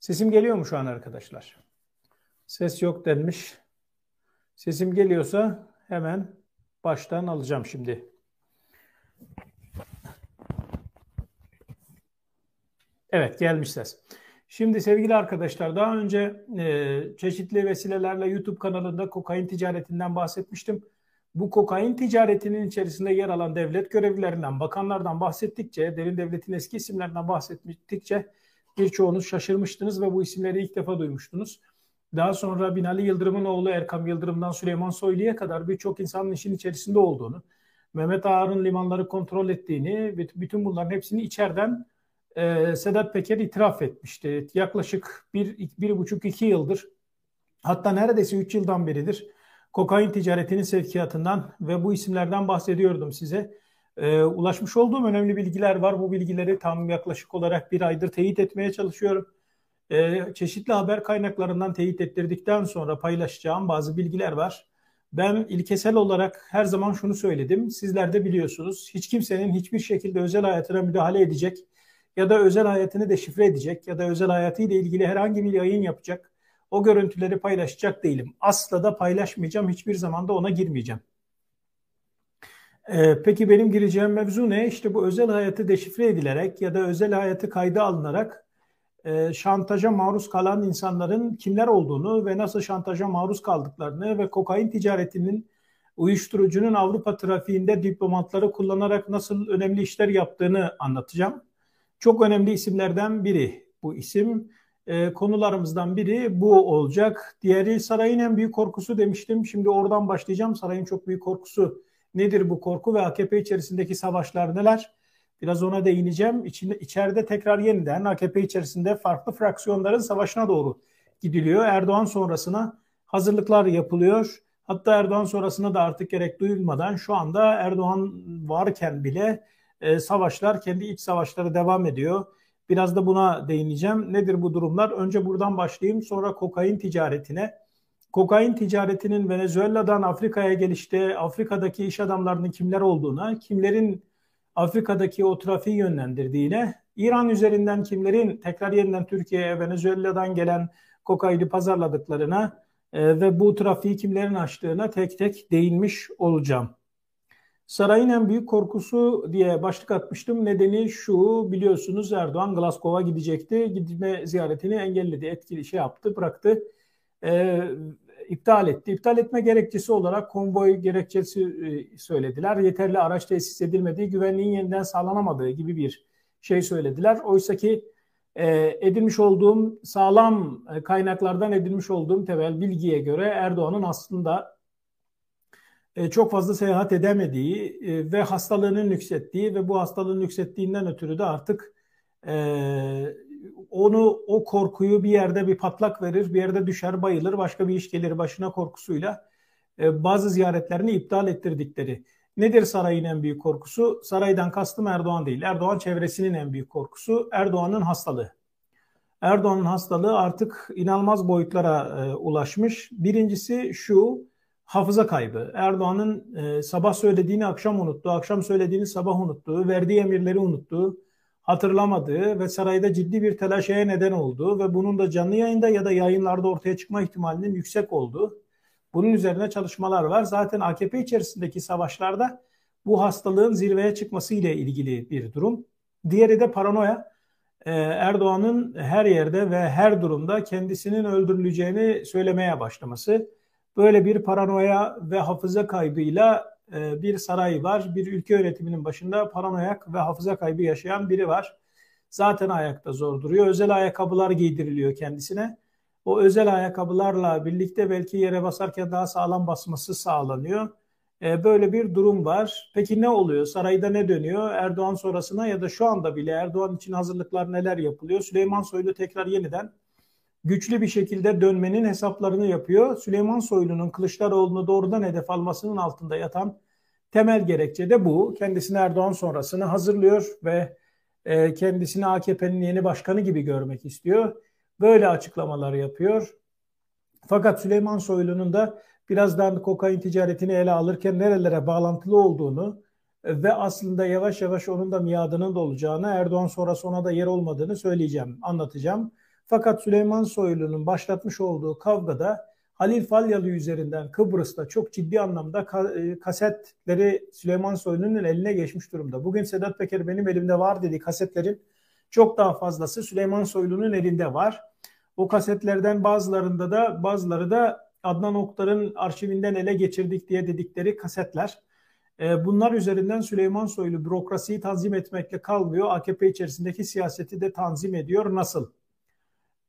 Sesim geliyor mu şu an arkadaşlar? Ses yok denmiş. Sesim geliyorsa hemen baştan alacağım şimdi. Evet gelmiş ses. Şimdi sevgili arkadaşlar daha önce e, çeşitli vesilelerle YouTube kanalında kokain ticaretinden bahsetmiştim. Bu kokain ticaretinin içerisinde yer alan devlet görevlilerinden, bakanlardan bahsettikçe, derin devletin eski isimlerinden bahsettikçe birçoğunuz şaşırmıştınız ve bu isimleri ilk defa duymuştunuz. Daha sonra Binali Yıldırım'ın oğlu Erkam Yıldırım'dan Süleyman Soylu'ya kadar birçok insanın işin içerisinde olduğunu, Mehmet Ağar'ın limanları kontrol ettiğini, bütün bunların hepsini içeriden e, Sedat Peker itiraf etmişti. Yaklaşık bir, bir buçuk iki yıldır hatta neredeyse üç yıldan beridir kokain ticaretinin sevkiyatından ve bu isimlerden bahsediyordum size. E, ulaşmış olduğum önemli bilgiler var. Bu bilgileri tam yaklaşık olarak bir aydır teyit etmeye çalışıyorum. E, çeşitli haber kaynaklarından teyit ettirdikten sonra paylaşacağım bazı bilgiler var. Ben ilkesel olarak her zaman şunu söyledim. Sizler de biliyorsunuz. Hiç kimsenin hiçbir şekilde özel hayatına müdahale edecek ya da özel hayatını deşifre edecek ya da özel hayatıyla ilgili herhangi bir yayın yapacak. O görüntüleri paylaşacak değilim. Asla da paylaşmayacağım. Hiçbir zaman da ona girmeyeceğim. Ee, peki benim gireceğim mevzu ne? İşte bu özel hayatı deşifre edilerek ya da özel hayatı kayda alınarak e, şantaja maruz kalan insanların kimler olduğunu ve nasıl şantaja maruz kaldıklarını ve kokain ticaretinin uyuşturucunun Avrupa trafiğinde diplomatları kullanarak nasıl önemli işler yaptığını anlatacağım. Çok önemli isimlerden biri bu isim. E, konularımızdan biri bu olacak. Diğeri sarayın en büyük korkusu demiştim. Şimdi oradan başlayacağım. Sarayın çok büyük korkusu nedir bu korku ve AKP içerisindeki savaşlar neler? Biraz ona değineceğim. İçinde, içeride tekrar yeniden AKP içerisinde farklı fraksiyonların savaşına doğru gidiliyor. Erdoğan sonrasına hazırlıklar yapılıyor. Hatta Erdoğan sonrasına da artık gerek duyulmadan şu anda Erdoğan varken bile e, savaşlar, kendi iç savaşları devam ediyor. Biraz da buna değineceğim. Nedir bu durumlar? Önce buradan başlayayım, sonra kokain ticaretine. Kokain ticaretinin Venezuela'dan Afrika'ya gelişte Afrika'daki iş adamlarının kimler olduğuna, kimlerin Afrika'daki o trafiği yönlendirdiğine, İran üzerinden kimlerin tekrar yeniden Türkiye'ye Venezuela'dan gelen kokaini pazarladıklarına e, ve bu trafiği kimlerin açtığına tek tek değinmiş olacağım. Sarayın en büyük korkusu diye başlık atmıştım. Nedeni şu biliyorsunuz Erdoğan Glasgow'a gidecekti. Gitme ziyaretini engelledi, etkili şey yaptı, bıraktı. Ee, iptal etti. İptal etme gerekçesi olarak konvoy gerekçesi e, söylediler. Yeterli araç tesis edilmediği, güvenliğin yeniden sağlanamadığı gibi bir şey söylediler. Oysa ki e, edilmiş olduğum sağlam e, kaynaklardan edilmiş olduğum temel bilgiye göre Erdoğan'ın aslında e, çok fazla seyahat edemediği e, ve hastalığının yükselttiği ve bu hastalığın yükselttiğinden ötürü de artık e, onu o korkuyu bir yerde bir patlak verir, bir yerde düşer, bayılır, başka bir iş gelir başına korkusuyla bazı ziyaretlerini iptal ettirdikleri. Nedir sarayın en büyük korkusu? Saraydan kastım Erdoğan değil. Erdoğan çevresinin en büyük korkusu Erdoğan'ın hastalığı. Erdoğan'ın hastalığı artık inanılmaz boyutlara e, ulaşmış. Birincisi şu, hafıza kaybı. Erdoğan'ın e, sabah söylediğini akşam unuttuğu, akşam söylediğini sabah unuttuğu, verdiği emirleri unuttuğu, hatırlamadığı ve sarayda ciddi bir telaşeye neden olduğu ve bunun da canlı yayında ya da yayınlarda ortaya çıkma ihtimalinin yüksek olduğu. Bunun üzerine çalışmalar var. Zaten AKP içerisindeki savaşlarda bu hastalığın zirveye çıkması ile ilgili bir durum. Diğeri de paranoya. Ee, Erdoğan'ın her yerde ve her durumda kendisinin öldürüleceğini söylemeye başlaması Böyle bir paranoya ve hafıza kaybıyla e, bir saray var. Bir ülke yönetiminin başında paranoyak ve hafıza kaybı yaşayan biri var. Zaten ayakta zor duruyor. Özel ayakkabılar giydiriliyor kendisine. O özel ayakkabılarla birlikte belki yere basarken daha sağlam basması sağlanıyor. E, böyle bir durum var. Peki ne oluyor? Sarayda ne dönüyor? Erdoğan sonrasına ya da şu anda bile Erdoğan için hazırlıklar neler yapılıyor? Süleyman Soylu tekrar yeniden güçlü bir şekilde dönmenin hesaplarını yapıyor. Süleyman Soylu'nun Kılıçdaroğlu'nu doğrudan hedef almasının altında yatan temel gerekçe de bu. Kendisini Erdoğan sonrasını hazırlıyor ve e, kendisini AKP'nin yeni başkanı gibi görmek istiyor. Böyle açıklamalar yapıyor. Fakat Süleyman Soylu'nun da birazdan kokain ticaretini ele alırken nerelere bağlantılı olduğunu ve aslında yavaş yavaş onun da miadının dolacağını, Erdoğan sonrası ona da yer olmadığını söyleyeceğim, anlatacağım. Fakat Süleyman Soylu'nun başlatmış olduğu kavgada Halil Falyalı üzerinden Kıbrıs'ta çok ciddi anlamda e, kasetleri Süleyman Soylu'nun eline geçmiş durumda. Bugün Sedat Peker benim elimde var dedi kasetlerin çok daha fazlası Süleyman Soylu'nun elinde var. O kasetlerden bazılarında da bazıları da Adnan Oktar'ın arşivinden ele geçirdik diye dedikleri kasetler. E, bunlar üzerinden Süleyman Soylu bürokrasiyi tanzim etmekle kalmıyor. AKP içerisindeki siyaseti de tanzim ediyor. Nasıl?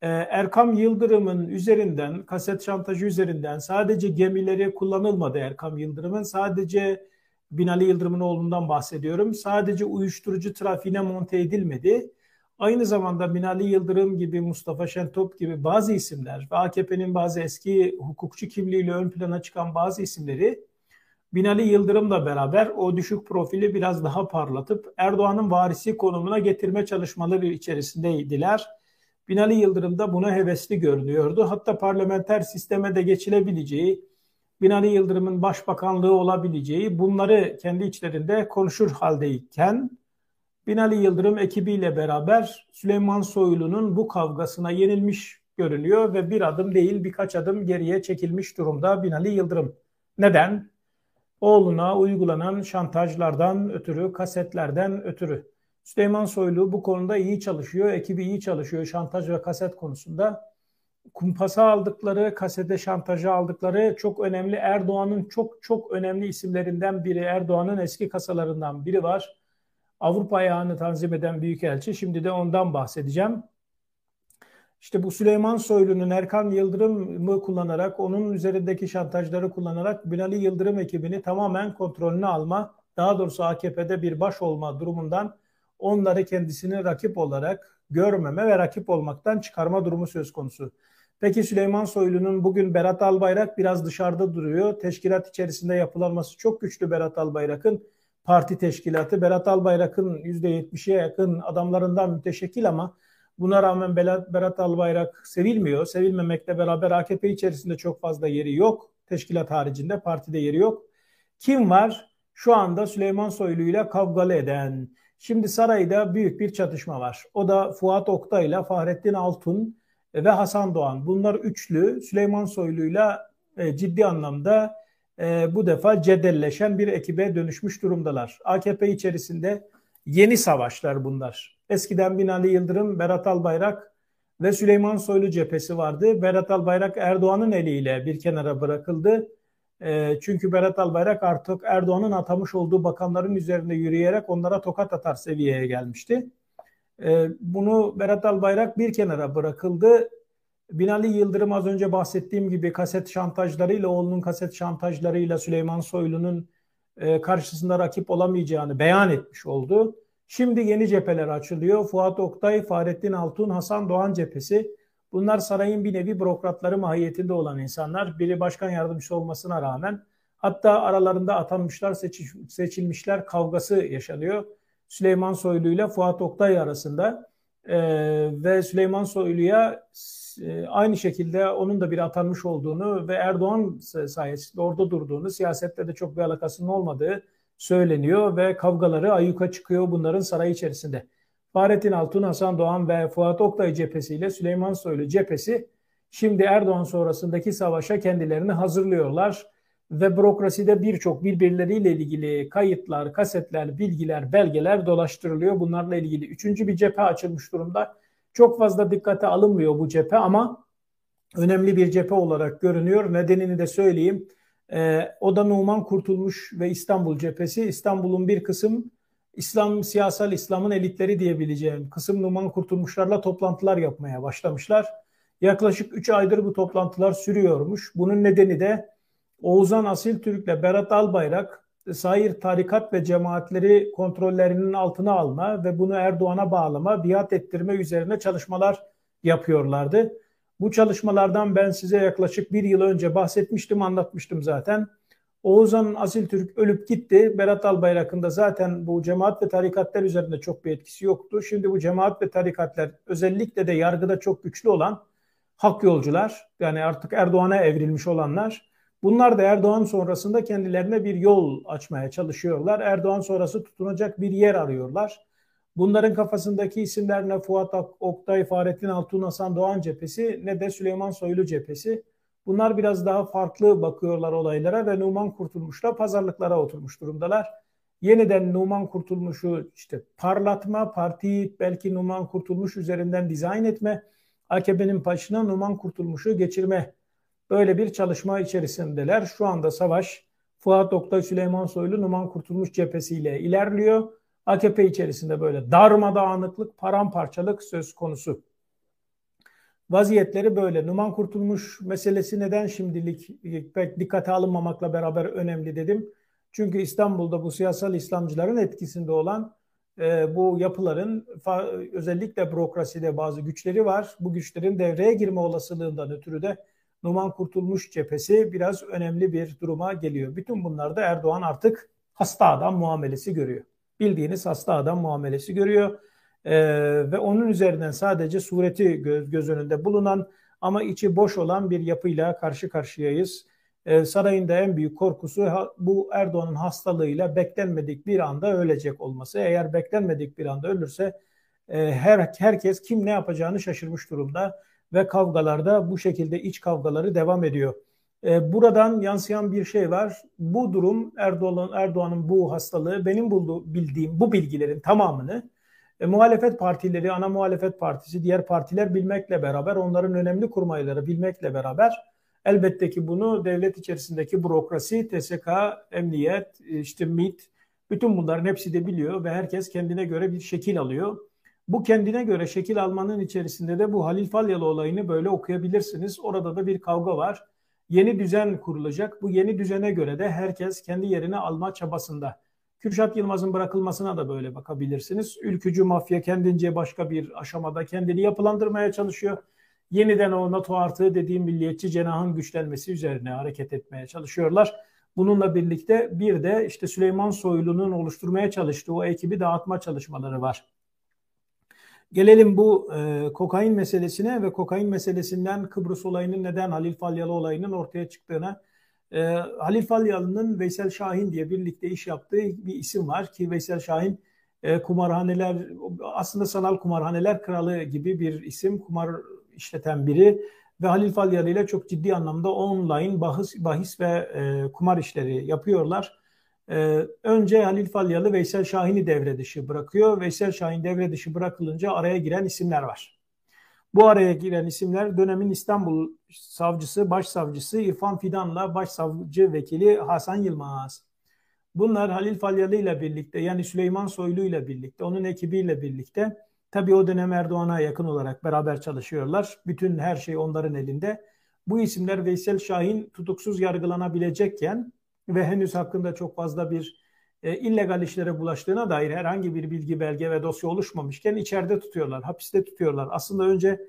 Ee, Erkam Yıldırım'ın üzerinden, kaset şantajı üzerinden sadece gemileri kullanılmadı Erkam Yıldırım'ın. Sadece Binali Yıldırım'ın oğlundan bahsediyorum. Sadece uyuşturucu trafiğine monte edilmedi. Aynı zamanda Binali Yıldırım gibi, Mustafa Şentop gibi bazı isimler ve AKP'nin bazı eski hukukçu kimliğiyle ön plana çıkan bazı isimleri Binali Yıldırım'la beraber o düşük profili biraz daha parlatıp Erdoğan'ın varisi konumuna getirme çalışmaları içerisindeydiler. Binali Yıldırım da buna hevesli görünüyordu. Hatta parlamenter sisteme de geçilebileceği, Binali Yıldırım'ın başbakanlığı olabileceği bunları kendi içlerinde konuşur haldeyken Binali Yıldırım ekibiyle beraber Süleyman Soylu'nun bu kavgasına yenilmiş görünüyor ve bir adım değil birkaç adım geriye çekilmiş durumda Binali Yıldırım. Neden? Oğluna uygulanan şantajlardan ötürü, kasetlerden ötürü. Süleyman Soylu bu konuda iyi çalışıyor, ekibi iyi çalışıyor şantaj ve kaset konusunda. Kumpasa aldıkları, kasete şantajı aldıkları çok önemli. Erdoğan'ın çok çok önemli isimlerinden biri, Erdoğan'ın eski kasalarından biri var. Avrupa ayağını tanzim eden büyükelçi. Şimdi de ondan bahsedeceğim. İşte bu Süleyman Soylu'nun Erkan Yıldırım'ı kullanarak, onun üzerindeki şantajları kullanarak Binali Yıldırım ekibini tamamen kontrolünü alma, daha doğrusu AKP'de bir baş olma durumundan onları kendisini rakip olarak görmeme ve rakip olmaktan çıkarma durumu söz konusu. Peki Süleyman Soylu'nun bugün Berat Albayrak biraz dışarıda duruyor. Teşkilat içerisinde yapılanması çok güçlü Berat Albayrak'ın parti teşkilatı. Berat Albayrak'ın %70'e yakın adamlarından müteşekkil ama buna rağmen Berat Albayrak sevilmiyor. Sevilmemekle beraber AKP içerisinde çok fazla yeri yok. Teşkilat haricinde partide yeri yok. Kim var? Şu anda Süleyman Soylu ile kavgalı eden, Şimdi sarayda büyük bir çatışma var. O da Fuat Oktay ile Fahrettin Altun ve Hasan Doğan. Bunlar üçlü Süleyman Soylu'yla e, ciddi anlamda e, bu defa cedelleşen bir ekibe dönüşmüş durumdalar. AKP içerisinde yeni savaşlar bunlar. Eskiden Binali Yıldırım, Berat Albayrak ve Süleyman Soylu cephesi vardı. Berat Albayrak Erdoğan'ın eliyle bir kenara bırakıldı. E, çünkü Berat Albayrak artık Erdoğan'ın atamış olduğu bakanların üzerinde yürüyerek onlara tokat atar seviyeye gelmişti. E, bunu Berat Albayrak bir kenara bırakıldı. Binali Yıldırım az önce bahsettiğim gibi kaset şantajlarıyla, oğlunun kaset şantajlarıyla Süleyman Soylu'nun e, karşısında rakip olamayacağını beyan etmiş oldu. Şimdi yeni cepheler açılıyor. Fuat Oktay, Fahrettin Altun, Hasan Doğan cephesi Bunlar sarayın bir nevi bürokratları mahiyetinde olan insanlar. Biri başkan yardımcısı olmasına rağmen hatta aralarında atanmışlar, seçilmişler kavgası yaşanıyor. Süleyman Soylu ile Fuat Oktay arasında e, ve Süleyman Soylu'ya e, aynı şekilde onun da bir atanmış olduğunu ve Erdoğan sayesinde orada durduğunu, siyasette de çok bir alakasının olmadığı söyleniyor ve kavgaları ayyuka çıkıyor bunların saray içerisinde. Fahrettin Altun, Hasan Doğan ve Fuat Oktay cephesiyle Süleyman Soylu cephesi şimdi Erdoğan sonrasındaki savaşa kendilerini hazırlıyorlar ve bürokraside birçok birbirleriyle ilgili kayıtlar, kasetler, bilgiler, belgeler dolaştırılıyor. Bunlarla ilgili üçüncü bir cephe açılmış durumda. Çok fazla dikkate alınmıyor bu cephe ama önemli bir cephe olarak görünüyor. Nedenini de söyleyeyim. Ee, o Numan Kurtulmuş ve İstanbul cephesi. İstanbul'un bir kısım İslam, siyasal İslam'ın elitleri diyebileceğim kısım Numan Kurtulmuşlarla toplantılar yapmaya başlamışlar. Yaklaşık 3 aydır bu toplantılar sürüyormuş. Bunun nedeni de Oğuzhan Asil Türk ile Berat Albayrak sair tarikat ve cemaatleri kontrollerinin altına alma ve bunu Erdoğan'a bağlama, biat ettirme üzerine çalışmalar yapıyorlardı. Bu çalışmalardan ben size yaklaşık bir yıl önce bahsetmiştim, anlatmıştım zaten. Oğuzhan Asil Türk ölüp gitti. Berat Albayrak'ın da zaten bu cemaat ve tarikatlar üzerinde çok bir etkisi yoktu. Şimdi bu cemaat ve tarikatlar özellikle de yargıda çok güçlü olan hak yolcular yani artık Erdoğan'a evrilmiş olanlar bunlar da Erdoğan sonrasında kendilerine bir yol açmaya çalışıyorlar. Erdoğan sonrası tutunacak bir yer arıyorlar. Bunların kafasındaki isimler ne Fuat Oktay, Fahrettin Altun, Hasan Doğan cephesi ne de Süleyman Soylu cephesi. Bunlar biraz daha farklı bakıyorlar olaylara ve Numan Kurtulmuş'la pazarlıklara oturmuş durumdalar. Yeniden Numan Kurtulmuş'u işte parlatma, partiyi belki Numan Kurtulmuş üzerinden dizayn etme, AKP'nin başına Numan Kurtulmuş'u geçirme böyle bir çalışma içerisindeler. Şu anda savaş Fuat Oktay, Süleyman Soylu, Numan Kurtulmuş cephesiyle ilerliyor. AKP içerisinde böyle darmadağınıklık, paramparçalık söz konusu. Vaziyetleri böyle. Numan Kurtulmuş meselesi neden şimdilik pek dikkate alınmamakla beraber önemli dedim. Çünkü İstanbul'da bu siyasal İslamcıların etkisinde olan e, bu yapıların özellikle bürokraside bazı güçleri var. Bu güçlerin devreye girme olasılığından ötürü de Numan Kurtulmuş cephesi biraz önemli bir duruma geliyor. Bütün bunlarda Erdoğan artık hasta adam muamelesi görüyor. Bildiğiniz hasta adam muamelesi görüyor. Ee, ve onun üzerinden sadece sureti göz, göz önünde bulunan ama içi boş olan bir yapıyla karşı karşıyayız. Ee, sarayın da en büyük korkusu bu Erdoğan'ın hastalığıyla beklenmedik bir anda ölecek olması. Eğer beklenmedik bir anda ölürse e, her herkes kim ne yapacağını şaşırmış durumda ve kavgalarda bu şekilde iç kavgaları devam ediyor. E, buradan yansıyan bir şey var. Bu durum Erdoğan Erdoğan'ın bu hastalığı benim bulduğu, bildiğim bu bilgilerin tamamını e, muhalefet partileri, ana muhalefet partisi, diğer partiler bilmekle beraber onların önemli kurmayları bilmekle beraber elbette ki bunu devlet içerisindeki bürokrasi, TSK, emniyet, işte MİT bütün bunların hepsi de biliyor ve herkes kendine göre bir şekil alıyor. Bu kendine göre şekil almanın içerisinde de bu Halil Falyalı olayını böyle okuyabilirsiniz. Orada da bir kavga var. Yeni düzen kurulacak. Bu yeni düzene göre de herkes kendi yerini alma çabasında. Kürşat Yılmaz'ın bırakılmasına da böyle bakabilirsiniz. Ülkücü mafya kendince başka bir aşamada kendini yapılandırmaya çalışıyor. Yeniden o NATO artı dediğim milliyetçi cenahın güçlenmesi üzerine hareket etmeye çalışıyorlar. Bununla birlikte bir de işte Süleyman Soylu'nun oluşturmaya çalıştığı o ekibi dağıtma çalışmaları var. Gelelim bu e, kokain meselesine ve kokain meselesinden Kıbrıs olayının neden Halil Falyalı olayının ortaya çıktığına. E, Halil Falyalı'nın Veysel Şahin diye birlikte iş yaptığı bir isim var ki Veysel Şahin e, kumarhaneler aslında sanal kumarhaneler kralı gibi bir isim kumar işleten biri ve Halil Falyalı ile çok ciddi anlamda online bahis, bahis ve e, kumar işleri yapıyorlar. Ee, önce Halil Falyalı Veysel Şahin'i devre dışı bırakıyor. Veysel Şahin devre dışı bırakılınca araya giren isimler var. Bu araya giren isimler dönemin İstanbul savcısı, başsavcısı İrfan Fidan'la başsavcı vekili Hasan Yılmaz. Bunlar Halil Falyalı ile birlikte yani Süleyman Soylu ile birlikte, onun ekibiyle birlikte tabii o dönem Erdoğan'a yakın olarak beraber çalışıyorlar. Bütün her şey onların elinde. Bu isimler Veysel Şahin tutuksuz yargılanabilecekken ve henüz hakkında çok fazla bir e, illegal işlere bulaştığına dair herhangi bir bilgi, belge ve dosya oluşmamışken içeride tutuyorlar, hapiste tutuyorlar. Aslında önce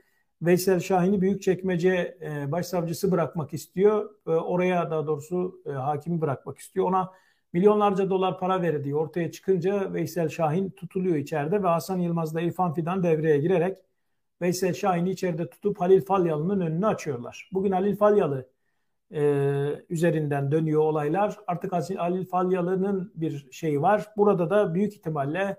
Veysel Şahin'i Büyükçekmece e, Başsavcısı bırakmak istiyor. E, oraya daha doğrusu e, hakimi bırakmak istiyor. Ona milyonlarca dolar para verildiği ortaya çıkınca Veysel Şahin tutuluyor içeride ve Hasan Yılmaz'la İrfan Fidan devreye girerek Veysel Şahin'i içeride tutup Halil Falyalı'nın önünü açıyorlar. Bugün Halil Falyalı e, üzerinden dönüyor olaylar. Artık Halil Falyalı'nın bir şeyi var. Burada da büyük ihtimalle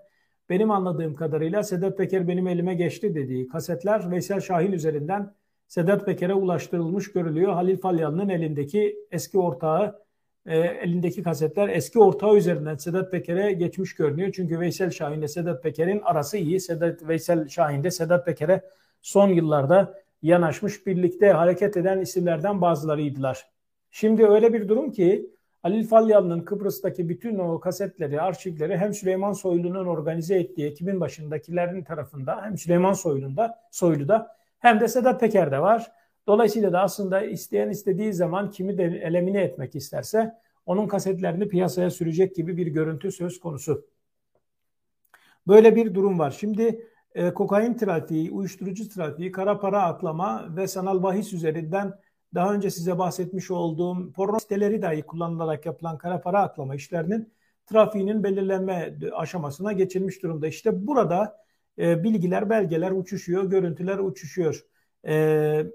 benim anladığım kadarıyla Sedat Peker benim elime geçti dediği kasetler Veysel Şahin üzerinden Sedat Peker'e ulaştırılmış görülüyor. Halil Falyalı'nın elindeki eski ortağı e, elindeki kasetler eski ortağı üzerinden Sedat Peker'e geçmiş görünüyor. Çünkü Veysel Şahin ile Sedat Peker'in arası iyi. Sedat Veysel Şahin de Sedat Peker'e son yıllarda yanaşmış birlikte hareket eden isimlerden bazılarıydılar. Şimdi öyle bir durum ki Halil Falyalı'nın Kıbrıs'taki bütün o kasetleri, arşivleri hem Süleyman Soylu'nun organize ettiği ekibin başındakilerin tarafında hem Süleyman Soylu'nda, Soylu'da hem de Sedat Peker'de var. Dolayısıyla da aslında isteyen istediği zaman kimi de elemine etmek isterse onun kasetlerini piyasaya sürecek gibi bir görüntü söz konusu. Böyle bir durum var. Şimdi e, kokain trafiği, uyuşturucu trafiği, kara para aklama ve sanal bahis üzerinden daha önce size bahsetmiş olduğum porno siteleri dahi kullanılarak yapılan kara para aklama işlerinin trafiğinin belirlenme aşamasına geçilmiş durumda. İşte burada e, bilgiler, belgeler uçuşuyor, görüntüler uçuşuyor. E,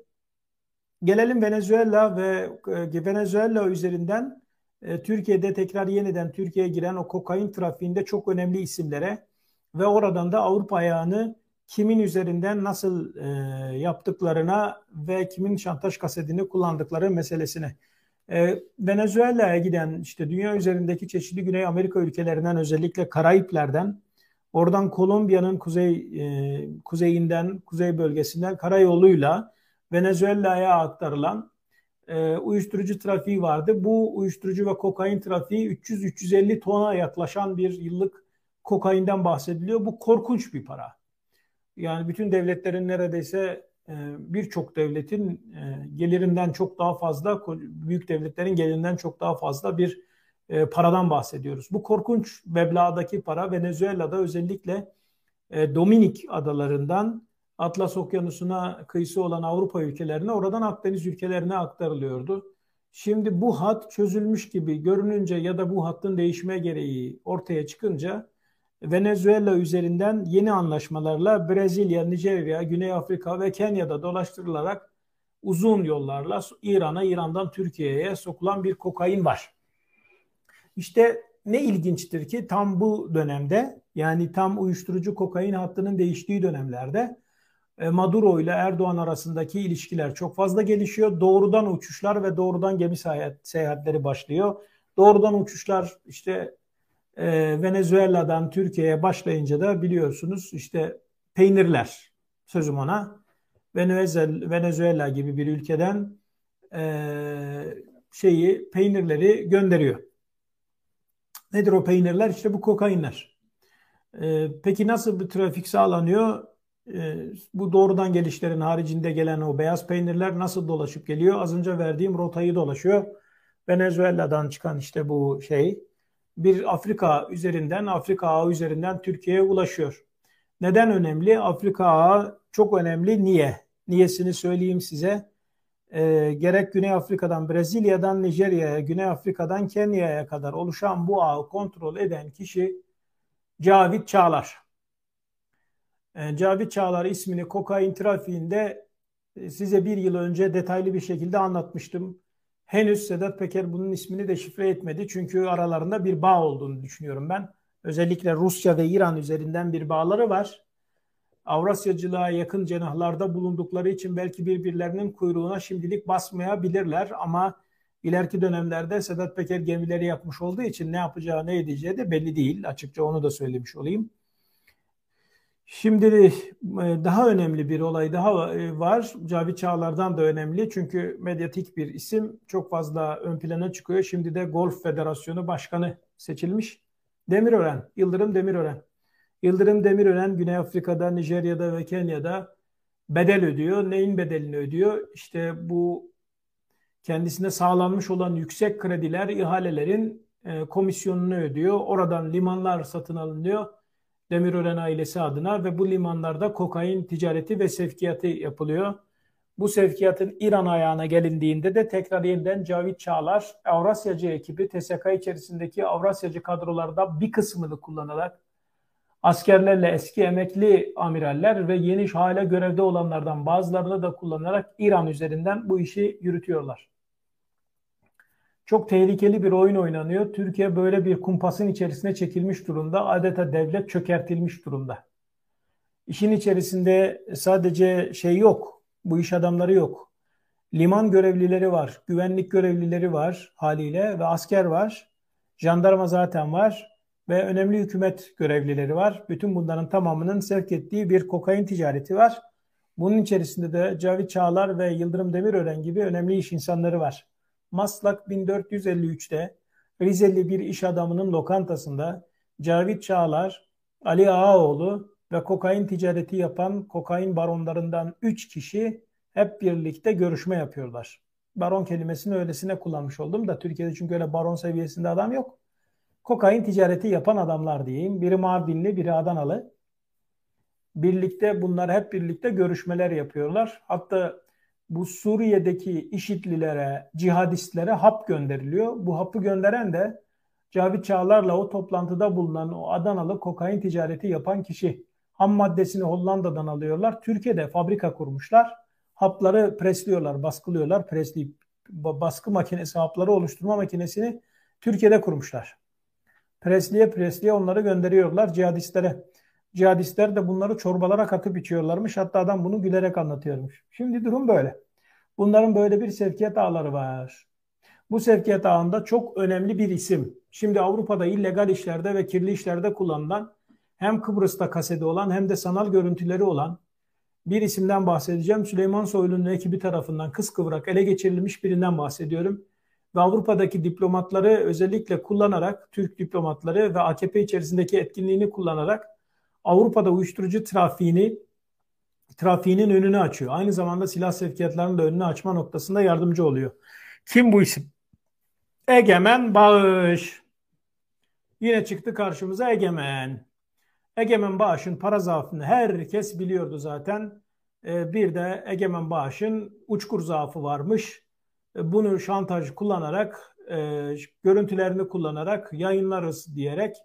gelelim Venezuela ve e, Venezuela üzerinden e, Türkiye'de tekrar yeniden Türkiye'ye giren o kokain trafiğinde çok önemli isimlere ve oradan da Avrupa ayağını kimin üzerinden nasıl e, yaptıklarına ve kimin şantaj kasetini kullandıkları meselesine. E, Venezuela'ya giden işte dünya üzerindeki çeşitli Güney Amerika ülkelerinden özellikle Karayipler'den oradan Kolombiya'nın kuzey e, kuzeyinden kuzey bölgesinden karayoluyla Venezuela'ya aktarılan e, uyuşturucu trafiği vardı. Bu uyuşturucu ve kokain trafiği 300-350 tona yaklaşan bir yıllık kokainden bahsediliyor. Bu korkunç bir para. Yani bütün devletlerin neredeyse e, birçok devletin e, gelirinden çok daha fazla, büyük devletlerin gelirinden çok daha fazla bir e, paradan bahsediyoruz. Bu korkunç meblağdaki para Venezuela'da özellikle Dominik adalarından Atlas Okyanusu'na kıyısı olan Avrupa ülkelerine, oradan Akdeniz ülkelerine aktarılıyordu. Şimdi bu hat çözülmüş gibi görününce ya da bu hattın değişme gereği ortaya çıkınca Venezuela üzerinden yeni anlaşmalarla Brezilya, Nijerya, Güney Afrika ve Kenya'da dolaştırılarak uzun yollarla İran'a, İran'dan Türkiye'ye sokulan bir kokain var. İşte ne ilginçtir ki tam bu dönemde yani tam uyuşturucu kokain hattının değiştiği dönemlerde e, Maduro ile Erdoğan arasındaki ilişkiler çok fazla gelişiyor. Doğrudan uçuşlar ve doğrudan gemi seyahatleri başlıyor. Doğrudan uçuşlar işte e, Venezuela'dan Türkiye'ye başlayınca da biliyorsunuz işte peynirler sözüm ona Venezuela, Venezuela gibi bir ülkeden e, şeyi peynirleri gönderiyor. Nedir o peynirler? İşte bu kokainler. E, peki nasıl bir trafik sağlanıyor? E, bu doğrudan gelişlerin haricinde gelen o beyaz peynirler nasıl dolaşıp geliyor? Az önce verdiğim rotayı dolaşıyor. Venezuela'dan çıkan işte bu şey bir Afrika üzerinden, Afrika ağı üzerinden Türkiye'ye ulaşıyor. Neden önemli? Afrika ağı çok önemli. Niye? Niyesini söyleyeyim size. E, gerek Güney Afrika'dan, Brezilya'dan Nijerya'ya, Güney Afrika'dan Kenya'ya kadar oluşan bu ağı kontrol eden kişi Cavit Çağlar. E, Cavit Çağlar ismini kokain trafiğinde e, size bir yıl önce detaylı bir şekilde anlatmıştım. Henüz Sedat Peker bunun ismini de şifre etmedi. Çünkü aralarında bir bağ olduğunu düşünüyorum ben. Özellikle Rusya ve İran üzerinden bir bağları var. Avrasyacılığa yakın cenahlarda bulundukları için belki birbirlerinin kuyruğuna şimdilik basmayabilirler ama ileriki dönemlerde Sedat Peker gemileri yapmış olduğu için ne yapacağı ne edeceği de belli değil. Açıkça onu da söylemiş olayım. Şimdi e, daha önemli bir olay daha e, var. Cavit Çağlar'dan da önemli. Çünkü medyatik bir isim çok fazla ön plana çıkıyor. Şimdi de Golf Federasyonu Başkanı seçilmiş. Demirören, Yıldırım Demirören. Yıldırım Demirören Güney Afrika'da, Nijerya'da ve Kenya'da bedel ödüyor. Neyin bedelini ödüyor? İşte bu kendisine sağlanmış olan yüksek krediler, ihalelerin e, komisyonunu ödüyor. Oradan limanlar satın alınıyor Demirören ailesi adına ve bu limanlarda kokain ticareti ve sevkiyatı yapılıyor. Bu sevkiyatın İran ayağına gelindiğinde de tekrar yeniden Cavit Çağlar, Avrasyacı ekibi TSK içerisindeki Avrasyacı kadrolarda bir kısmını kullanarak askerlerle eski emekli amiraller ve yeni hala görevde olanlardan bazılarını da kullanarak İran üzerinden bu işi yürütüyorlar. Çok tehlikeli bir oyun oynanıyor. Türkiye böyle bir kumpasın içerisine çekilmiş durumda. Adeta devlet çökertilmiş durumda. İşin içerisinde sadece şey yok. Bu iş adamları yok. Liman görevlileri var, güvenlik görevlileri var haliyle ve asker var. Jandarma zaten var ve önemli hükümet görevlileri var. Bütün bunların tamamının sevk ettiği bir kokain ticareti var. Bunun içerisinde de Cavit Çağlar ve Yıldırım Demirören gibi önemli iş insanları var. Maslak 1453'te Rizeli bir iş adamının lokantasında Cavit Çağlar, Ali Ağaoğlu ve kokain ticareti yapan kokain baronlarından 3 kişi hep birlikte görüşme yapıyorlar. Baron kelimesini öylesine kullanmış oldum da Türkiye'de çünkü öyle baron seviyesinde adam yok. Kokain ticareti yapan adamlar diyeyim. Biri Mardinli, biri Adanalı. Birlikte bunlar hep birlikte görüşmeler yapıyorlar. Hatta bu Suriye'deki IŞİD'lilere, cihadistlere hap gönderiliyor. Bu hapı gönderen de Cavit Çağlar'la o toplantıda bulunan o Adanalı kokain ticareti yapan kişi. Ham maddesini Hollanda'dan alıyorlar. Türkiye'de fabrika kurmuşlar. Hapları presliyorlar, baskılıyorlar. Presleyip baskı makinesi, hapları oluşturma makinesini Türkiye'de kurmuşlar. Presliye presliye onları gönderiyorlar cihadistlere. Cihadistler de bunları çorbalara katıp içiyorlarmış. Hatta adam bunu gülerek anlatıyormuş. Şimdi durum böyle. Bunların böyle bir sevkiyat ağları var. Bu sevkiyat ağında çok önemli bir isim. Şimdi Avrupa'da illegal işlerde ve kirli işlerde kullanılan hem Kıbrıs'ta kaseti olan hem de sanal görüntüleri olan bir isimden bahsedeceğim. Süleyman Soylu'nun ekibi tarafından kıskıvrak ele geçirilmiş birinden bahsediyorum. Ve Avrupa'daki diplomatları özellikle kullanarak, Türk diplomatları ve AKP içerisindeki etkinliğini kullanarak Avrupa'da uyuşturucu trafiğini trafiğinin önünü açıyor. Aynı zamanda silah sevkiyatlarının da önünü açma noktasında yardımcı oluyor. Kim bu isim? Egemen Bağış. Yine çıktı karşımıza Egemen. Egemen Bağış'ın para zaafını herkes biliyordu zaten. Ee, bir de Egemen Bağış'ın uçkur zaafı varmış. Ee, bunu şantaj kullanarak, e, görüntülerini kullanarak yayınlarız diyerek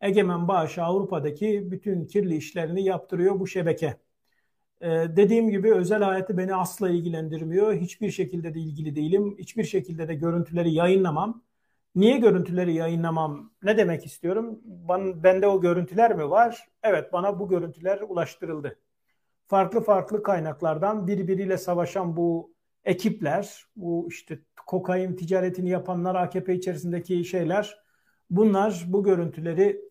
Egemen Bağış Avrupa'daki bütün kirli işlerini yaptırıyor bu şebeke. Ee, dediğim gibi özel hayatı beni asla ilgilendirmiyor. Hiçbir şekilde de ilgili değilim. Hiçbir şekilde de görüntüleri yayınlamam. Niye görüntüleri yayınlamam? Ne demek istiyorum? Ben, bende o görüntüler mi var? Evet bana bu görüntüler ulaştırıldı. Farklı farklı kaynaklardan birbiriyle savaşan bu ekipler, bu işte kokain ticaretini yapanlar, AKP içerisindeki şeyler, bunlar bu görüntüleri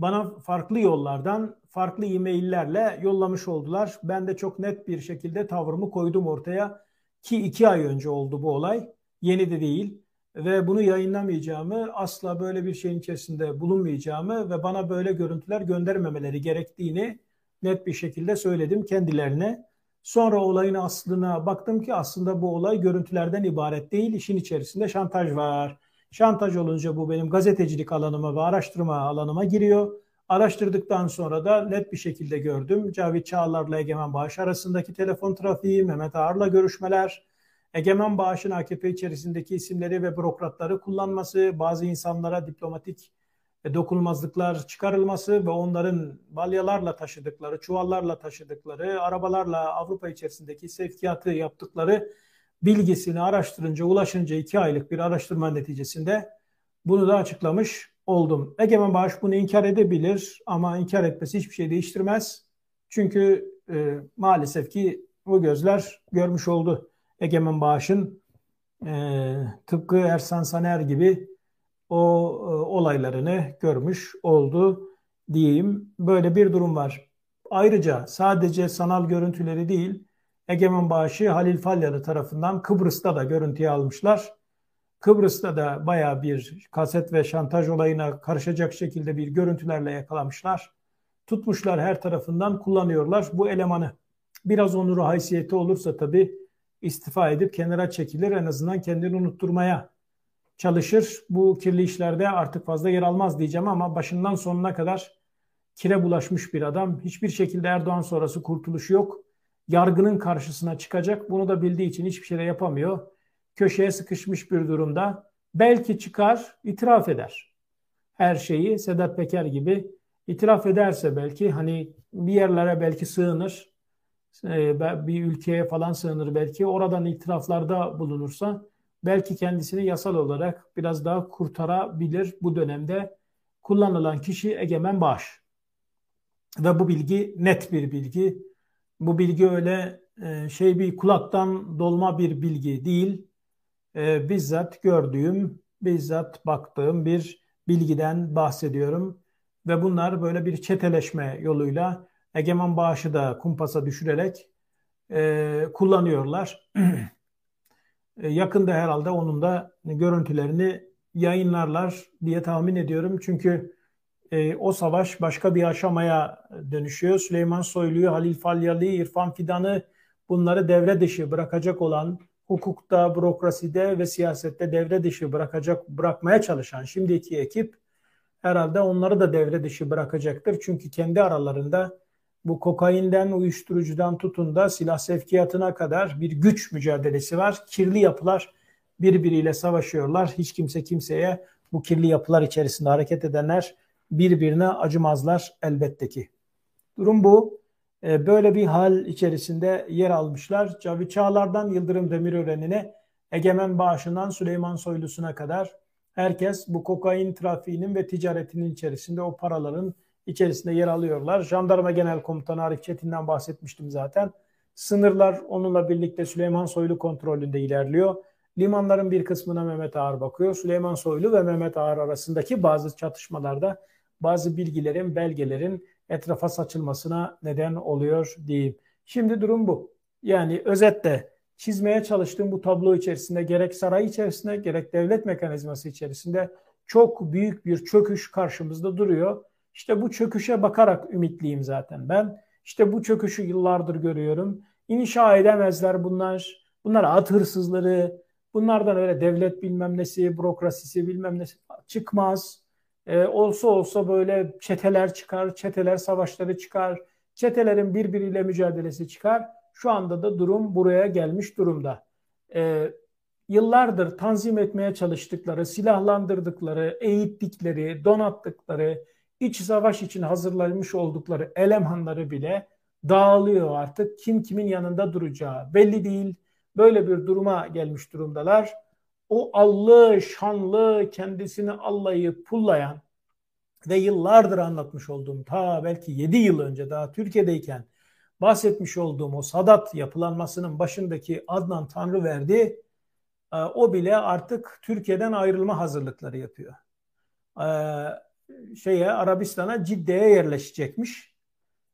bana farklı yollardan, farklı e-maillerle yollamış oldular. Ben de çok net bir şekilde tavrımı koydum ortaya ki iki ay önce oldu bu olay. Yeni de değil ve bunu yayınlamayacağımı, asla böyle bir şeyin içerisinde bulunmayacağımı ve bana böyle görüntüler göndermemeleri gerektiğini net bir şekilde söyledim kendilerine. Sonra olayın aslına baktım ki aslında bu olay görüntülerden ibaret değil, işin içerisinde şantaj var. Şantaj olunca bu benim gazetecilik alanıma ve araştırma alanıma giriyor. Araştırdıktan sonra da net bir şekilde gördüm. Cavit Çağlar'la Egemen Bağış arasındaki telefon trafiği, Mehmet Ağar'la görüşmeler, Egemen Bağış'ın AKP içerisindeki isimleri ve bürokratları kullanması, bazı insanlara diplomatik dokunulmazlıklar çıkarılması ve onların balyalarla taşıdıkları, çuvallarla taşıdıkları, arabalarla Avrupa içerisindeki sevkiyatı yaptıkları bilgisini araştırınca, ulaşınca iki aylık bir araştırma neticesinde bunu da açıklamış oldum. Egemen Bağış bunu inkar edebilir ama inkar etmesi hiçbir şey değiştirmez. Çünkü e, maalesef ki bu gözler görmüş oldu. Egemen Bağış'ın e, tıpkı Ersan Saner gibi o e, olaylarını görmüş oldu diyeyim. Böyle bir durum var. Ayrıca sadece sanal görüntüleri değil, Egemen Bağışı Halil Falyalı tarafından Kıbrıs'ta da görüntüye almışlar. Kıbrıs'ta da baya bir kaset ve şantaj olayına karışacak şekilde bir görüntülerle yakalamışlar. Tutmuşlar her tarafından kullanıyorlar bu elemanı. Biraz onuru haysiyeti olursa tabii istifa edip kenara çekilir en azından kendini unutturmaya çalışır. Bu kirli işlerde artık fazla yer almaz diyeceğim ama başından sonuna kadar kire bulaşmış bir adam. Hiçbir şekilde Erdoğan sonrası kurtuluş yok yargının karşısına çıkacak. Bunu da bildiği için hiçbir şey de yapamıyor. Köşeye sıkışmış bir durumda. Belki çıkar, itiraf eder. Her şeyi Sedat Peker gibi itiraf ederse belki hani bir yerlere belki sığınır. E, bir ülkeye falan sığınır belki. Oradan itiraflarda bulunursa belki kendisini yasal olarak biraz daha kurtarabilir bu dönemde kullanılan kişi Egemen Bağış. Ve bu bilgi net bir bilgi bu bilgi öyle e, şey bir kulaktan dolma bir bilgi değil. E, bizzat gördüğüm, bizzat baktığım bir bilgiden bahsediyorum. Ve bunlar böyle bir çeteleşme yoluyla egemen bağışı da kumpasa düşürerek e, kullanıyorlar. e, yakında herhalde onun da görüntülerini yayınlarlar diye tahmin ediyorum. Çünkü e, o savaş başka bir aşamaya dönüşüyor. Süleyman Soylu'yu, Halil Falyalı, İrfan Fidan'ı bunları devre dışı bırakacak olan, hukukta, bürokraside ve siyasette devre dışı bırakacak bırakmaya çalışan şimdiki ekip herhalde onları da devre dışı bırakacaktır. Çünkü kendi aralarında bu kokainden, uyuşturucudan tutun da silah sevkiyatına kadar bir güç mücadelesi var. Kirli yapılar birbiriyle savaşıyorlar. Hiç kimse kimseye bu kirli yapılar içerisinde hareket edenler birbirine acımazlar elbette ki. Durum bu. E, böyle bir hal içerisinde yer almışlar. Cavit Çağlar'dan Yıldırım Demirören'ine, Egemen Bağışı'ndan Süleyman Soylusu'na kadar herkes bu kokain trafiğinin ve ticaretinin içerisinde o paraların içerisinde yer alıyorlar. Jandarma Genel Komutanı Arif Çetin'den bahsetmiştim zaten. Sınırlar onunla birlikte Süleyman Soylu kontrolünde ilerliyor. Limanların bir kısmına Mehmet Ağar bakıyor. Süleyman Soylu ve Mehmet Ağar arasındaki bazı çatışmalarda bazı bilgilerin, belgelerin etrafa saçılmasına neden oluyor diyeyim. Şimdi durum bu. Yani özetle çizmeye çalıştığım bu tablo içerisinde gerek saray içerisinde gerek devlet mekanizması içerisinde çok büyük bir çöküş karşımızda duruyor. İşte bu çöküşe bakarak ümitliyim zaten ben. İşte bu çöküşü yıllardır görüyorum. İnşa edemezler bunlar. Bunlar at hırsızları. Bunlardan öyle devlet bilmem nesi, bürokrasisi bilmem nesi çıkmaz. Ee, olsa olsa böyle çeteler çıkar, çeteler savaşları çıkar, çetelerin birbiriyle mücadelesi çıkar. Şu anda da durum buraya gelmiş durumda. Ee, yıllardır tanzim etmeye çalıştıkları, silahlandırdıkları, eğittikleri, donattıkları, iç savaş için hazırlanmış oldukları elemhanları bile dağılıyor artık. Kim kimin yanında duracağı belli değil. Böyle bir duruma gelmiş durumdalar. O allı, şanlı, kendisini allayıp pullayan ve yıllardır anlatmış olduğum ta belki 7 yıl önce daha Türkiye'deyken bahsetmiş olduğum o Sadat yapılanmasının başındaki Adnan Tanrıverdi e, o bile artık Türkiye'den ayrılma hazırlıkları yapıyor. E, şeye Arabistan'a Cidde'ye yerleşecekmiş.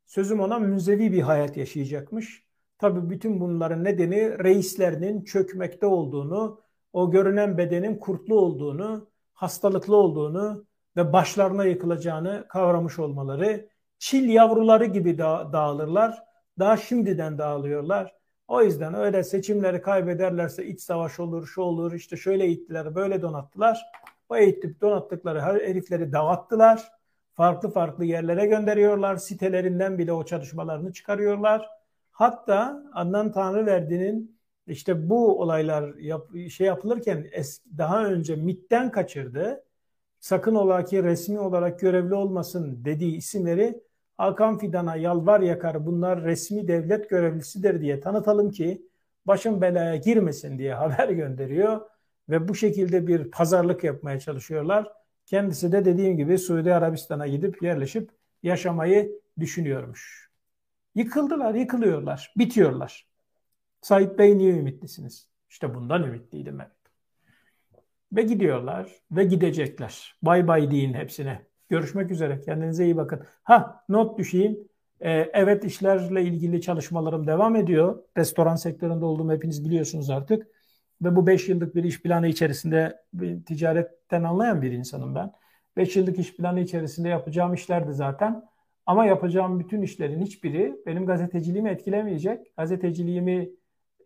Sözüm ona münzevi bir hayat yaşayacakmış. Tabii bütün bunların nedeni reislerinin çökmekte olduğunu, o görünen bedenin kurtlu olduğunu, hastalıklı olduğunu ve başlarına yıkılacağını kavramış olmaları. Çil yavruları gibi da dağılırlar. Daha şimdiden dağılıyorlar. O yüzden öyle seçimleri kaybederlerse iç savaş olur, şu olur, işte şöyle ittiler, böyle donattılar. O eğitip donattıkları herifleri dağıttılar. Farklı farklı yerlere gönderiyorlar. Sitelerinden bile o çalışmalarını çıkarıyorlar. Hatta Adnan Tanrıverdi'nin işte bu olaylar yap, şey yapılırken eski, daha önce MIT'ten kaçırdı. Sakın ola ki resmi olarak görevli olmasın dediği isimleri Hakan Fidan'a yalvar yakar bunlar resmi devlet görevlisidir diye tanıtalım ki başın belaya girmesin diye haber gönderiyor ve bu şekilde bir pazarlık yapmaya çalışıyorlar. Kendisi de dediğim gibi Suudi Arabistan'a gidip yerleşip yaşamayı düşünüyormuş. Yıkıldılar, yıkılıyorlar, bitiyorlar. Said Bey niye ümitlisiniz? İşte bundan ümitliydim evet. Ve gidiyorlar ve gidecekler. Bay bay deyin hepsine. Görüşmek üzere. Kendinize iyi bakın. Ha not düşeyim. Ee, evet işlerle ilgili çalışmalarım devam ediyor. Restoran sektöründe olduğumu hepiniz biliyorsunuz artık. Ve bu 5 yıllık bir iş planı içerisinde ticaretten anlayan bir insanım ben. 5 yıllık iş planı içerisinde yapacağım işler de zaten. Ama yapacağım bütün işlerin hiçbiri benim gazeteciliğimi etkilemeyecek. Gazeteciliğimi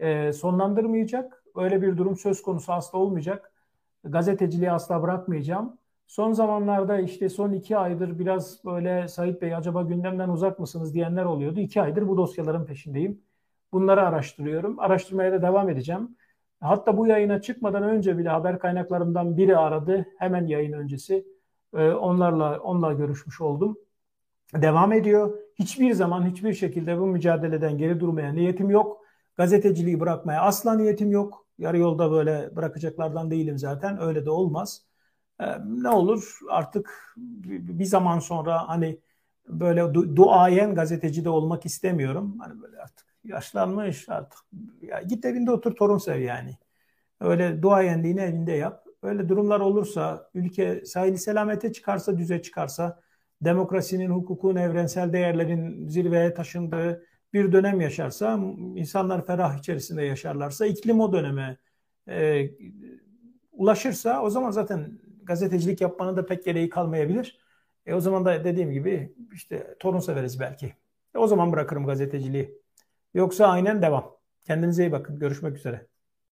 e, sonlandırmayacak. Öyle bir durum söz konusu asla olmayacak. Gazeteciliği asla bırakmayacağım. Son zamanlarda işte son iki aydır biraz böyle Sait Bey acaba gündemden uzak mısınız diyenler oluyordu. İki aydır bu dosyaların peşindeyim. Bunları araştırıyorum. Araştırmaya da devam edeceğim. Hatta bu yayına çıkmadan önce bile haber kaynaklarımdan biri aradı. Hemen yayın öncesi. Ee, onlarla onunla görüşmüş oldum. Devam ediyor. Hiçbir zaman hiçbir şekilde bu mücadeleden geri durmaya niyetim yok. Gazeteciliği bırakmaya asla niyetim yok. Yarı yolda böyle bırakacaklardan değilim zaten. Öyle de olmaz. Ee, ne olur artık bir zaman sonra hani böyle du- duayen gazeteci de olmak istemiyorum. Hani böyle artık yaşlanmış artık. Ya git evinde otur torun sev yani. Öyle duayenliğini evinde yap. Öyle durumlar olursa, ülke sahili selamete çıkarsa, düze çıkarsa, demokrasinin, hukukun, evrensel değerlerin zirveye taşındığı bir dönem yaşarsa, insanlar ferah içerisinde yaşarlarsa, iklim o döneme e, ulaşırsa o zaman zaten gazetecilik yapmanın da pek gereği kalmayabilir. E o zaman da dediğim gibi işte torun severiz belki. E o zaman bırakırım gazeteciliği. Yoksa aynen devam. Kendinize iyi bakın. Görüşmek üzere.